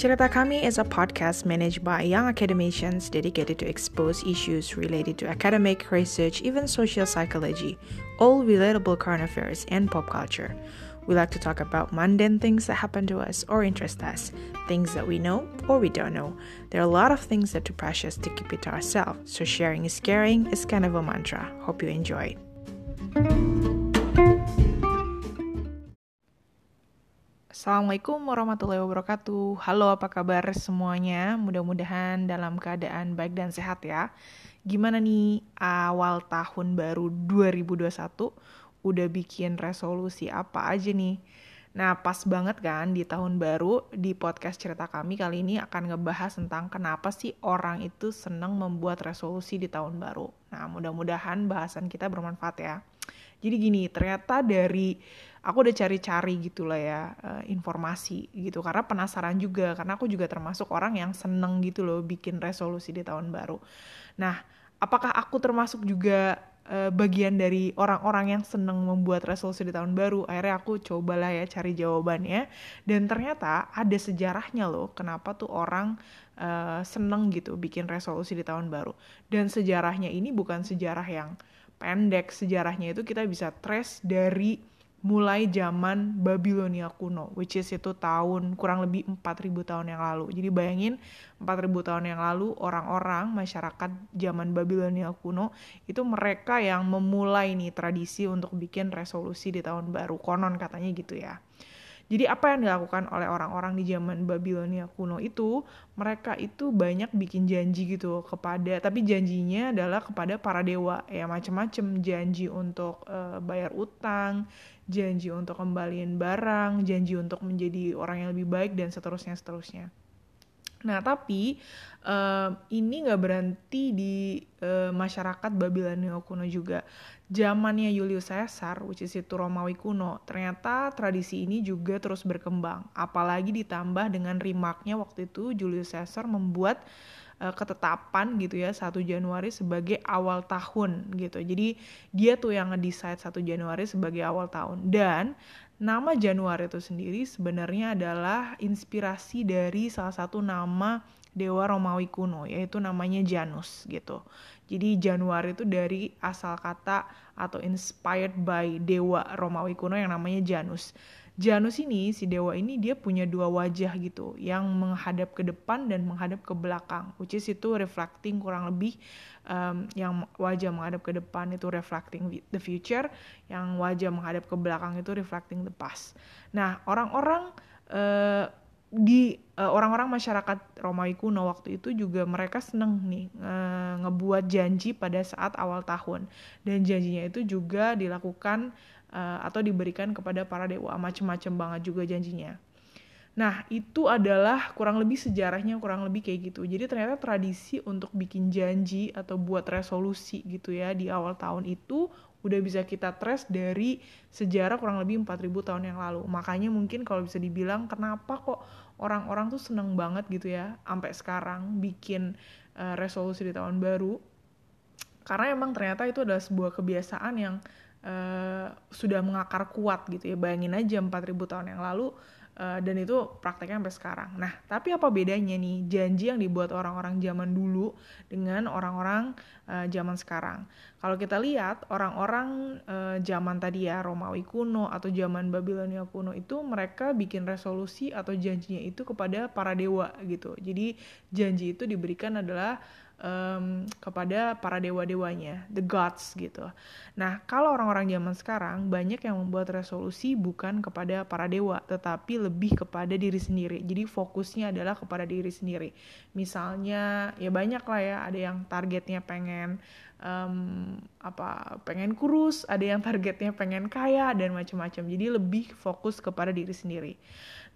Cerita Kami is a podcast managed by young academicians dedicated to expose issues related to academic, research, even social psychology, all relatable current affairs and pop culture. We like to talk about mundane things that happen to us or interest us, things that we know or we don't know. There are a lot of things that are too precious to keep it to ourselves, so sharing is caring is kind of a mantra. Hope you enjoy. Assalamualaikum warahmatullahi wabarakatuh. Halo, apa kabar semuanya? Mudah-mudahan dalam keadaan baik dan sehat ya. Gimana nih awal tahun baru 2021? Udah bikin resolusi apa aja nih? Nah, pas banget kan di tahun baru di podcast cerita kami kali ini akan ngebahas tentang kenapa sih orang itu senang membuat resolusi di tahun baru. Nah, mudah-mudahan bahasan kita bermanfaat ya. Jadi gini, ternyata dari aku udah cari-cari gitu lah ya uh, informasi gitu karena penasaran juga karena aku juga termasuk orang yang seneng gitu loh bikin resolusi di tahun baru. Nah, apakah aku termasuk juga uh, bagian dari orang-orang yang seneng membuat resolusi di tahun baru? Akhirnya aku cobalah ya cari jawabannya dan ternyata ada sejarahnya loh kenapa tuh orang uh, seneng gitu bikin resolusi di tahun baru. Dan sejarahnya ini bukan sejarah yang pendek sejarahnya itu kita bisa trace dari mulai zaman Babilonia kuno, which is itu tahun kurang lebih 4000 tahun yang lalu. Jadi bayangin 4000 tahun yang lalu orang-orang masyarakat zaman Babilonia kuno itu mereka yang memulai nih tradisi untuk bikin resolusi di tahun baru. Konon katanya gitu ya. Jadi apa yang dilakukan oleh orang-orang di zaman Babilonia kuno itu, mereka itu banyak bikin janji gitu kepada, tapi janjinya adalah kepada para dewa, ya macam-macam janji untuk uh, bayar utang, janji untuk kembaliin barang, janji untuk menjadi orang yang lebih baik dan seterusnya seterusnya. Nah, tapi uh, ini nggak berhenti di uh, masyarakat Babilonia kuno juga. Zamannya Julius Caesar, which is itu Romawi kuno, ternyata tradisi ini juga terus berkembang. Apalagi ditambah dengan remarknya waktu itu Julius Caesar membuat uh, ketetapan gitu ya 1 Januari sebagai awal tahun gitu. Jadi dia tuh yang ngedesain 1 Januari sebagai awal tahun dan Nama Januari itu sendiri sebenarnya adalah inspirasi dari salah satu nama dewa Romawi kuno yaitu namanya Janus gitu. Jadi Januari itu dari asal kata atau inspired by dewa Romawi kuno yang namanya Janus. Janus ini si dewa ini dia punya dua wajah gitu yang menghadap ke depan dan menghadap ke belakang which is itu reflecting kurang lebih um, yang wajah menghadap ke depan itu reflecting the future yang wajah menghadap ke belakang itu reflecting the past. Nah orang-orang uh, di uh, orang-orang masyarakat Romawi kuno waktu itu juga mereka seneng nih uh, ngebuat janji pada saat awal tahun. Dan janjinya itu juga dilakukan uh, atau diberikan kepada para dewa macem-macem banget juga janjinya. Nah, itu adalah kurang lebih sejarahnya kurang lebih kayak gitu. Jadi ternyata tradisi untuk bikin janji atau buat resolusi gitu ya di awal tahun itu udah bisa kita trace dari sejarah kurang lebih 4000 tahun yang lalu. Makanya mungkin kalau bisa dibilang kenapa kok orang-orang tuh seneng banget gitu ya sampai sekarang bikin uh, resolusi di tahun baru. Karena emang ternyata itu adalah sebuah kebiasaan yang uh, sudah mengakar kuat gitu ya. Bayangin aja 4000 tahun yang lalu uh, dan itu prakteknya sampai sekarang. Nah, tapi apa bedanya nih janji yang dibuat orang-orang zaman dulu dengan orang-orang uh, zaman sekarang? Kalau kita lihat orang-orang uh, zaman tadi ya Romawi kuno atau zaman Babilonia kuno itu mereka bikin resolusi atau janjinya itu kepada para dewa gitu. Jadi janji itu diberikan adalah um, kepada para dewa-dewanya, the gods gitu. Nah, kalau orang-orang zaman sekarang banyak yang membuat resolusi bukan kepada para dewa, tetapi lebih kepada diri sendiri. Jadi fokusnya adalah kepada diri sendiri. Misalnya, ya banyak lah ya, ada yang targetnya pengen um, apa pengen kurus, ada yang targetnya pengen kaya dan macam-macam. Jadi lebih fokus kepada diri sendiri.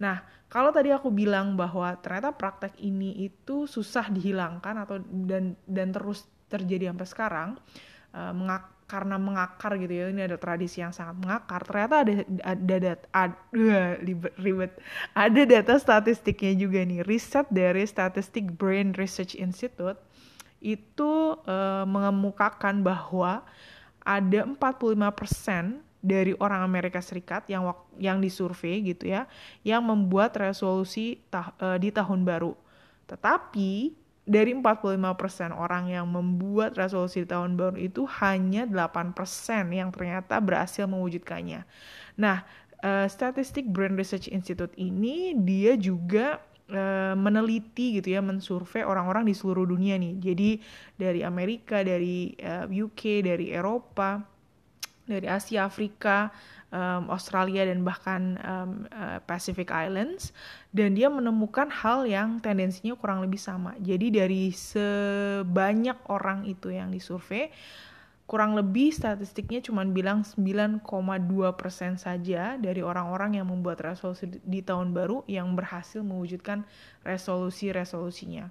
Nah, kalau tadi aku bilang bahwa ternyata praktek ini itu susah dihilangkan atau dan dan terus terjadi sampai sekarang uh, mengak karena mengakar gitu ya ini ada tradisi yang sangat mengakar ternyata ada ada data ada ribet ada data statistiknya juga nih riset dari Statistic Brain Research Institute itu uh, mengemukakan bahwa ada 45% dari orang Amerika Serikat yang yang disurvei gitu ya, yang membuat resolusi ta uh, di tahun baru. Tetapi dari 45% orang yang membuat resolusi di tahun baru itu hanya 8% yang ternyata berhasil mewujudkannya. Nah, uh, statistik Brand Research Institute ini dia juga uh, meneliti gitu ya, mensurvei orang-orang di seluruh dunia nih. Jadi dari Amerika, dari uh, UK, dari Eropa, dari Asia, Afrika, Australia dan bahkan uh, Pacific Islands dan dia menemukan hal yang tendensinya kurang lebih sama. Jadi dari sebanyak orang itu yang disurvei kurang lebih statistiknya cuma bilang 9,2% saja dari orang-orang yang membuat resolusi di tahun baru yang berhasil mewujudkan resolusi-resolusinya.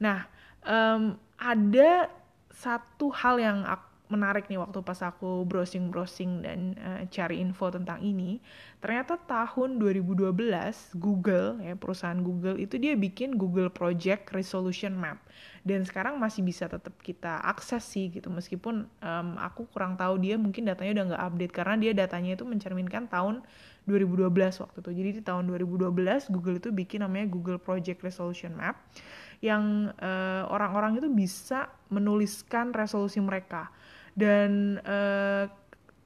Nah, um, ada satu hal yang aku menarik nih waktu pas aku browsing-browsing dan uh, cari info tentang ini. Ternyata tahun 2012 Google ya perusahaan Google itu dia bikin Google Project Resolution Map dan sekarang masih bisa tetap kita akses sih gitu meskipun um, aku kurang tahu dia mungkin datanya udah nggak update karena dia datanya itu mencerminkan tahun 2012 waktu itu. Jadi di tahun 2012 Google itu bikin namanya Google Project Resolution Map yang eh, orang-orang uh, itu bisa menuliskan resolusi mereka dan uh,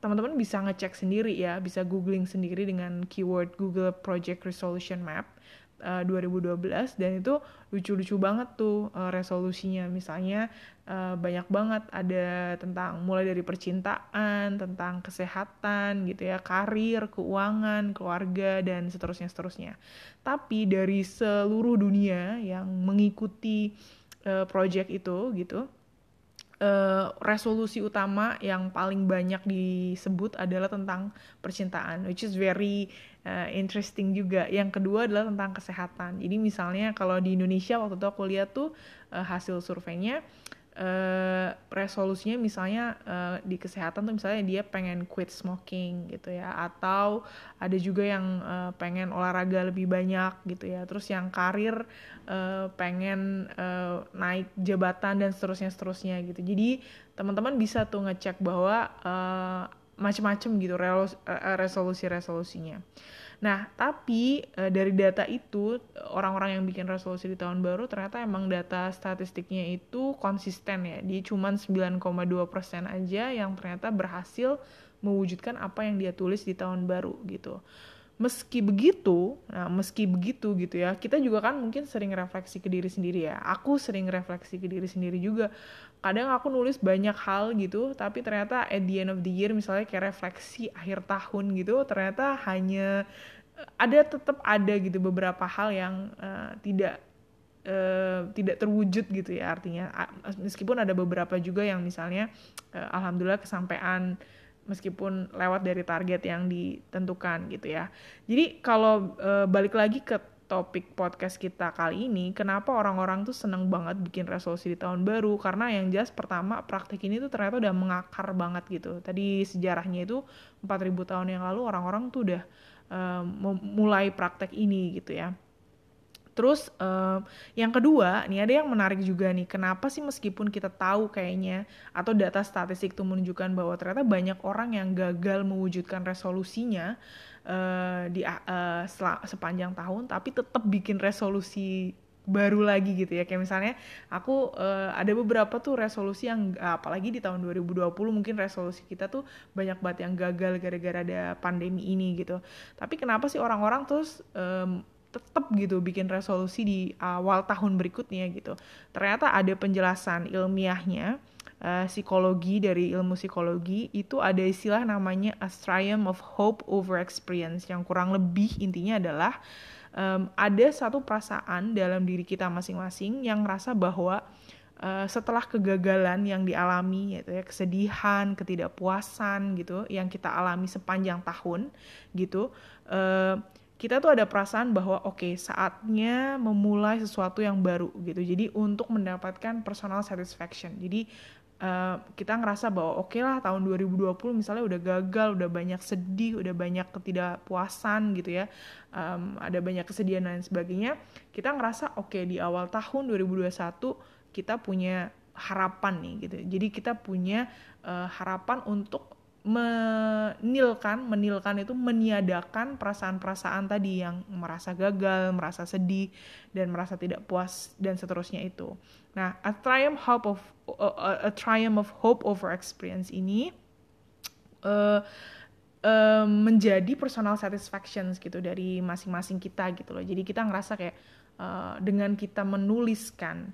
teman-teman bisa ngecek sendiri ya, bisa googling sendiri dengan keyword Google Project Resolution Map uh, 2012 dan itu lucu-lucu banget tuh uh, resolusinya. Misalnya uh, banyak banget ada tentang mulai dari percintaan, tentang kesehatan gitu ya, karir, keuangan, keluarga dan seterusnya seterusnya. Tapi dari seluruh dunia yang mengikuti uh, project itu gitu uh, resolusi utama yang paling banyak disebut adalah tentang percintaan, which is very uh, interesting juga. Yang kedua adalah tentang kesehatan. Jadi misalnya kalau di Indonesia waktu itu aku lihat tuh uh, hasil surveinya uh, resolusinya misalnya uh, di kesehatan tuh misalnya dia pengen quit smoking gitu ya atau ada juga yang uh, pengen olahraga lebih banyak gitu ya terus yang karir uh, pengen uh, naik jabatan dan seterusnya seterusnya gitu. Jadi teman-teman bisa tuh ngecek bahwa uh, macam-macam gitu resolusi resolusinya Nah, tapi e, dari data itu orang-orang yang bikin resolusi di tahun baru ternyata emang data statistiknya itu konsisten ya. Dia cuma 9,2% aja yang ternyata berhasil mewujudkan apa yang dia tulis di tahun baru gitu. Meski begitu, nah meski begitu gitu ya, kita juga kan mungkin sering refleksi ke diri sendiri ya. Aku sering refleksi ke diri sendiri juga. Kadang aku nulis banyak hal gitu, tapi ternyata at the end of the year misalnya kayak refleksi akhir tahun gitu, ternyata hanya ada tetap ada gitu beberapa hal yang uh, tidak uh, tidak terwujud gitu ya artinya meskipun ada beberapa juga yang misalnya uh, alhamdulillah kesampaian meskipun lewat dari target yang ditentukan gitu ya jadi kalau uh, balik lagi ke topik podcast kita kali ini, kenapa orang-orang tuh seneng banget bikin resolusi di tahun baru? Karena yang jelas pertama praktik ini tuh ternyata udah mengakar banget gitu. Tadi sejarahnya itu 4000 tahun yang lalu orang-orang tuh udah um, mulai praktek ini gitu ya. Terus um, yang kedua, nih ada yang menarik juga nih, kenapa sih meskipun kita tahu kayaknya atau data statistik itu menunjukkan bahwa ternyata banyak orang yang gagal mewujudkan resolusinya uh, di uh, sepanjang tahun, tapi tetap bikin resolusi baru lagi gitu ya. Kayak misalnya aku uh, ada beberapa tuh resolusi yang apalagi di tahun 2020 mungkin resolusi kita tuh banyak banget yang gagal gara-gara ada pandemi ini gitu. Tapi kenapa sih orang-orang terus um, tetap gitu bikin resolusi di awal tahun berikutnya gitu. Ternyata ada penjelasan ilmiahnya uh, psikologi dari ilmu psikologi itu ada istilah namanya a triumph of hope over experience yang kurang lebih intinya adalah um, ada satu perasaan dalam diri kita masing-masing yang ngerasa bahwa uh, setelah kegagalan yang dialami yaitu ya kesedihan, ketidakpuasan gitu yang kita alami sepanjang tahun gitu uh, kita tuh ada perasaan bahwa oke okay, saatnya memulai sesuatu yang baru gitu. Jadi untuk mendapatkan personal satisfaction. Jadi uh, kita ngerasa bahwa oke okay lah tahun 2020 misalnya udah gagal, udah banyak sedih, udah banyak ketidakpuasan gitu ya, um, ada banyak kesedihan dan sebagainya, kita ngerasa oke okay, di awal tahun 2021 kita punya harapan nih gitu, jadi kita punya uh, harapan untuk menilkan, menilkan itu meniadakan perasaan-perasaan tadi yang merasa gagal, merasa sedih, dan merasa tidak puas dan seterusnya itu. Nah, a triumph hope of a, a triumph of hope over experience ini uh, uh, menjadi personal satisfaction gitu dari masing-masing kita gitu loh. Jadi kita ngerasa kayak uh, dengan kita menuliskan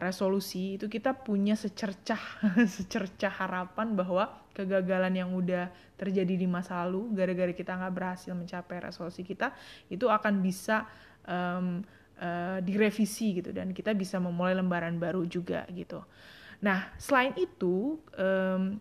resolusi itu kita punya secercah secercah harapan bahwa kegagalan yang udah terjadi di masa lalu gara-gara kita nggak berhasil mencapai resolusi kita itu akan bisa um, uh, direvisi gitu dan kita bisa memulai lembaran baru juga gitu. Nah selain itu um,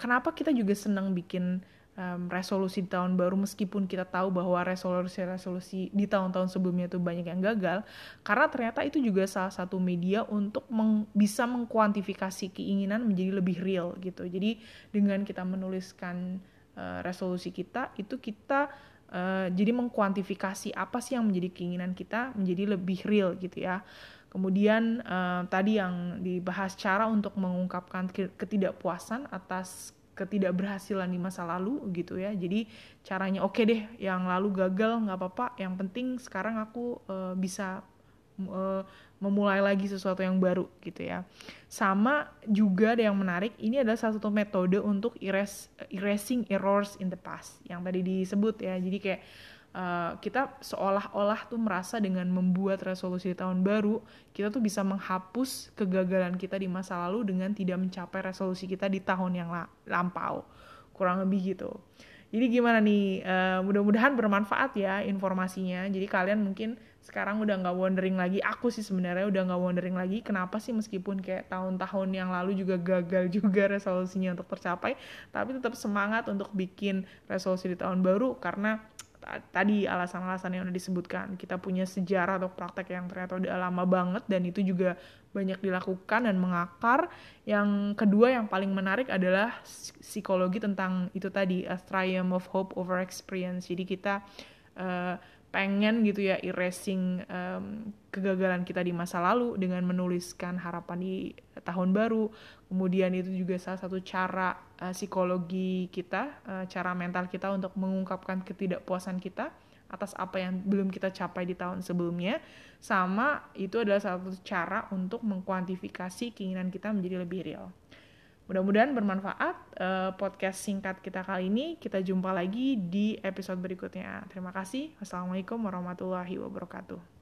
kenapa kita juga senang bikin um, resolusi di tahun baru meskipun kita tahu bahwa resolusi-resolusi di tahun-tahun sebelumnya itu banyak yang gagal karena ternyata itu juga salah satu media untuk meng, bisa mengkuantifikasi keinginan menjadi lebih real gitu. Jadi dengan kita menuliskan uh, resolusi kita itu kita uh, jadi mengkuantifikasi apa sih yang menjadi keinginan kita menjadi lebih real gitu ya. Kemudian uh, tadi yang dibahas cara untuk mengungkapkan ketidakpuasan atas ketidakberhasilan di masa lalu gitu ya. Jadi caranya oke okay deh yang lalu gagal nggak apa-apa. Yang penting sekarang aku uh, bisa uh, memulai lagi sesuatu yang baru gitu ya. Sama juga ada yang menarik ini adalah salah satu metode untuk erase, erasing errors in the past yang tadi disebut ya. Jadi kayak uh, kita seolah-olah tuh merasa dengan membuat resolusi tahun baru kita tuh bisa menghapus kegagalan kita di masa lalu dengan tidak mencapai resolusi kita di tahun yang lampau. Kurang lebih gitu. Jadi gimana nih? Uh, mudah-mudahan bermanfaat ya informasinya. Jadi kalian mungkin sekarang udah nggak wondering lagi aku sih sebenarnya udah nggak wondering lagi kenapa sih meskipun kayak tahun-tahun yang lalu juga gagal juga resolusinya untuk tercapai tapi tetap semangat untuk bikin resolusi di tahun baru karena tadi alasan-alasan yang udah disebutkan. Kita punya sejarah atau praktek yang ternyata udah lama banget dan itu juga banyak dilakukan dan mengakar. Yang kedua yang paling menarik adalah psikologi tentang itu tadi a triumph of hope over experience. Jadi kita uh, pengen gitu ya erasing um, kegagalan kita di masa lalu dengan menuliskan harapan di tahun baru. Kemudian itu juga salah satu cara uh, psikologi kita uh, cara mental kita untuk mengungkapkan ketidakpuasan kita atas apa yang belum kita capai di tahun sebelumnya. Sama itu adalah salah satu cara untuk mengkuantifikasi keinginan kita menjadi lebih real Mudah-mudahan bermanfaat uh, podcast singkat kita kali ini. Kita jumpa lagi di episode berikutnya. Terima kasih. Wassalamualaikum warahmatullahi wabarakatuh.